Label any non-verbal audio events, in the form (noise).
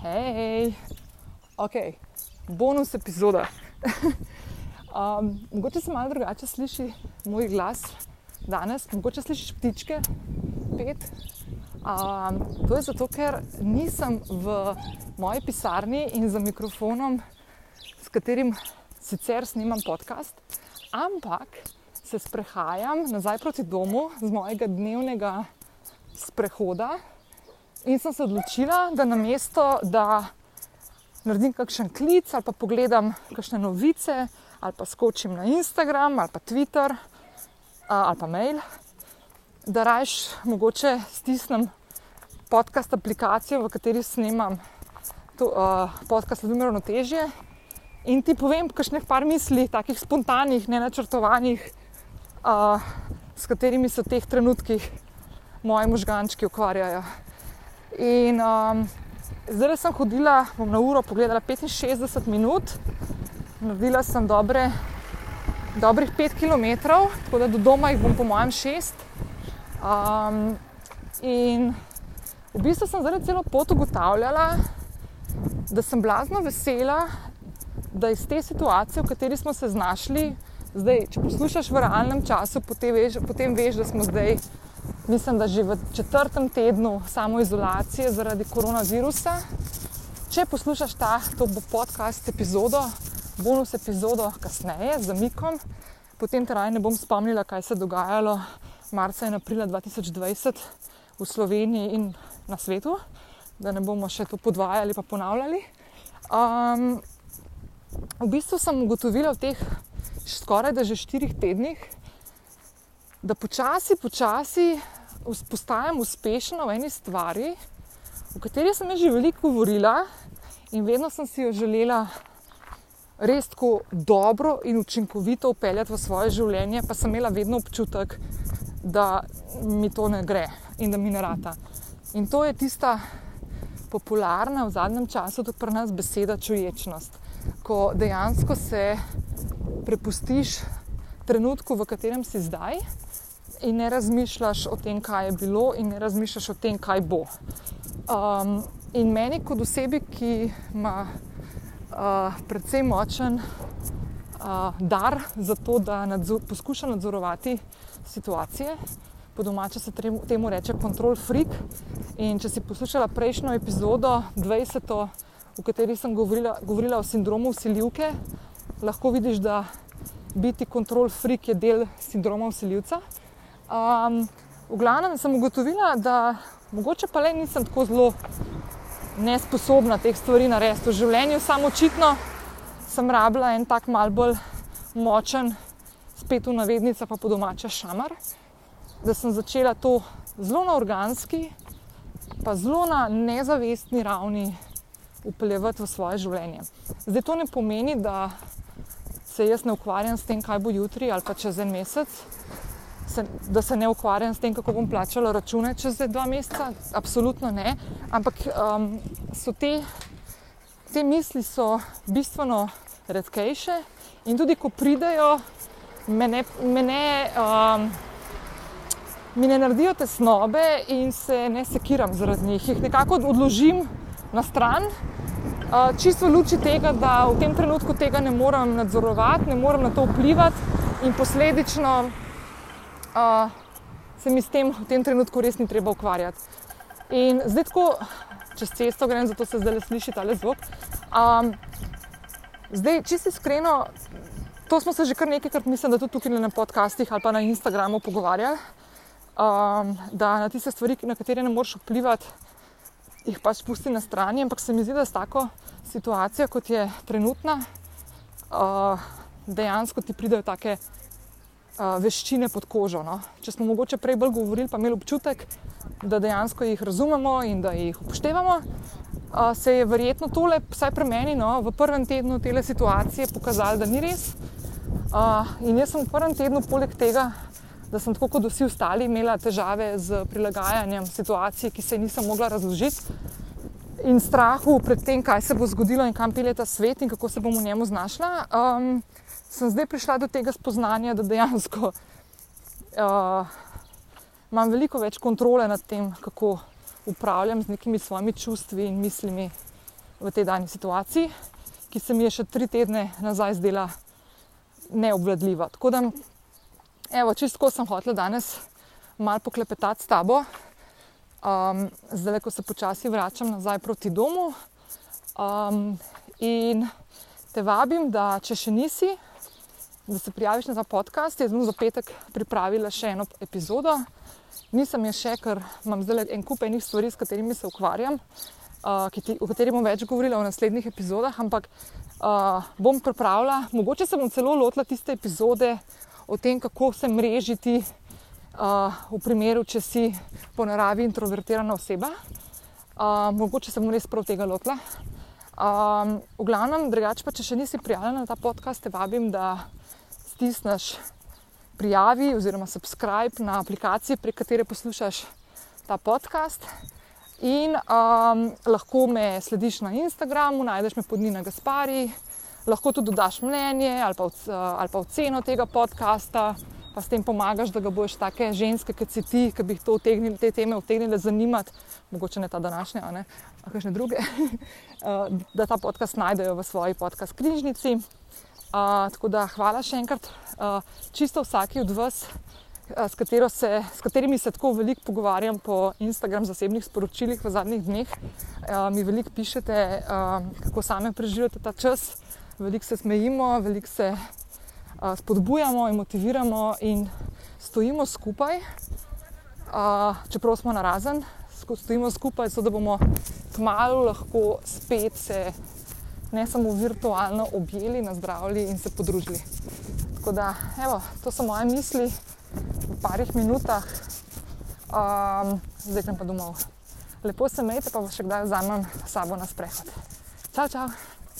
Hej, ok, bonus epizoda. (laughs) um, mogoče se malo drugače sliši moj glas danes, mogoče slišiš ptičke, pet. Um, to je zato, ker nisem v moji pisarni in za mikrofonom, s katerim sicer snimam podcast, ampak se sprehajam nazaj proti domu z mojega dnevnega sprehoda. In sem se odločila, da na mesto, da naredim kakšen klic ali pa pogledam kakšne novice, ali pa skočim na Instagram ali pa Twitter ali pa mail, da rajš mogoče stisnem podcast aplikacijo, v kateri snemam to, uh, podcast Lumirno težje. In ti povem, kakšnih par misli, takih spontanih, nenačrtovanih, uh, s katerimi se v teh trenutkih moji možgančki ukvarjajo. In um, zdaj sem hodila, bom na uro pogledala 65 minut, naredila sem dobre, dobrih 5 km, tako da do doma jih bom po mojem 6. Um, in v bistvu sem zdaj celo pot ugotavljala, da sem blazno vesela, da iz te situacije, v kateri smo se znašli, zdaj, če poslušaš v realnem času, potem veš, potem veš da smo zdaj mislim, da že v četrtem tednu samoizolacije zaradi koronavirusa. Če poslušaš ta, to bo podcast epizodo, bonus epizodo kasneje z Mikom, potem te raj ne bom spomnila, kaj se je dogajalo marca in aprila 2020 v Sloveniji in na svetu, da ne bomo še to podvajali pa ponavljali. Um, v bistvu sem ugotovila v teh skoraj da že štirih tednih, da počasi, počasi postajam uspešna v eni stvari, o kateri sem že veliko govorila in vedno sem si jo želela res tako dobro in učinkovito upeljati v svoje življenje, pa sem imela vedno občutek, da mi to ne gre in da mi ne rata. In to je tista popularna v zadnjem času tudi pri nas beseda čuječnost, ko dejansko se prepustiš trenutku, v katerem si zdaj in ne razmišljaš o tem, kaj je bilo, in ne razmišljaš o tem, kaj bo. Um, in meni, kot osebi, ki ima uh, precej močen uh, dar za to, da nadzor, poskuša nadzorovati situacije, po domače se temu reče control freak. In če si poslušala prejšnjo epizodo, 20. v kateri sem govorila, govorila o sindromu usiljivke, lahko vidiš, da biti control freak je del sindroma usiljivca. Um, v glavnem sem ugotovila, da mogoče pa le nisem tako zelo nesposobna teh stvari narediti v življenju, samo očitno sem rabila en tak mal bolj močen, spet v navednicah, pa po domače šamar, da sem začela to zelo na organski, pa zelo na nezavestni ravni upeljati v svoje življenje. Zdaj to ne pomeni, da se jaz ne ukvarjam s tem, kaj bo jutri ali pa čez en mesec se, da se ne ukvarjam s tem, kako bom plačala račune čez dva meseca. Absolutno ne. Ampak um, so te, te misli so bistveno redkejše in tudi ko pridejo, me ne, me ne, um, mi ne naredijo tesnobe in se ne sekiram zaradi njih. Jih nekako odložim na stran. Uh, čisto v luči tega, da v tem trenutku tega ne morem nadzorovati, ne morem na to vplivati in posledično uh, se mi s tem v tem trenutku res ni treba ukvarjati. In zdaj, ko čez cesto grem, zato se zdaj sliši ta zvok. Um, zdaj, če si iskreno, to smo se že kar nekajkrat, mislim, da tudi tukaj na podcastih ali pa na Instagramu pogovarjali, um, da na tiste stvari, na katere ne moreš vplivati, jih pač pusti na strani. Ampak se mi zdi, da s tako situacijo, kot je trenutna, uh, dejansko ti pridejo take veščine pod kožo. No. Če smo mogoče prej bolj govorili, pa imeli občutek, da dejansko jih razumemo in da jih upoštevamo, se je verjetno tole, vsaj pri meni, no, v prvem tednu te situacije pokazalo, da ni res. In jaz sem v prvem tednu, poleg tega, da sem tako kot vsi ostali imela težave z prilagajanjem situaciji, ki se nisem mogla razložiti. In strahu pred tem, kaj se bo zgodilo in kam pelje ta svet in kako se bom v njemu znašla. Um, sem zdaj prišla do tega spoznanja, da dejansko uh, imam veliko več kontrole nad tem, kako upravljam z nekimi svojimi čustvi in mislimi v tej dani situaciji, ki se mi je še tri tedne nazaj zdela neobvladljiva. Tako da, evo, čisto sem hotel danes malo poklepetati s tabo, um, zdaj, ko se počasi vračam nazaj proti domu. Um, in te vabim, da če še nisi, da se prijaviš na ta podcast. Jaz bom za petek pripravila še eno epizodo. Nisem je še, ker imam zdaj en kup enih stvari, s katerimi se ukvarjam, uh, ti, o katerih bom več govorila v naslednjih epizodah, ampak uh, bom pripravila, mogoče se bom celo lotila tiste epizode o tem, kako se mrežiti uh, v primeru, če si po naravi introvertirana oseba. Uh, mogoče se bom res prav tega lotila. Um, v glavnem, drugače pa, če še nisi prijavljena na ta podcast, te vabim, da stisneš prijavi oziroma subscribe na aplikaciji, prek katere poslušaš ta podcast. In um, lahko me slediš na Instagramu, najdeš me pod Nina Gaspari, lahko tudi dodaš mnenje ali pa, ali pa oceno tega podcasta, pa s tem pomagaš, da ga boš take ženske, kot si ti, ki bi to utegnili, te teme utegnile zanimati, mogoče ne ta današnja, ali kakšne druge, (laughs) da ta podcast najdejo v svoji podcast knjižnici. Tako da hvala še enkrat, uh, čisto vsaki od vas, uh, s, se, s katerimi se tako veliko pogovarjam po Instagram zasebnih sporočilih v zadnjih dneh. Uh, mi veliko pišete, uh, kako sami preživljate ta čas, veliko se smejimo, veliko se uh, spodbujamo in motiviramo in stojimo skupaj, uh, čeprav smo na razen, stojimo skupaj, zato da bomo kmalo lahko spet se ne samo virtualno objeli, nazdravili in se podružili. Tako da, evo, to so moje misli v parih minutah, um, zdaj grem pa domov. Lepo se imejte, pa še kdaj vzamem sabo na sprehod. Čau, čau!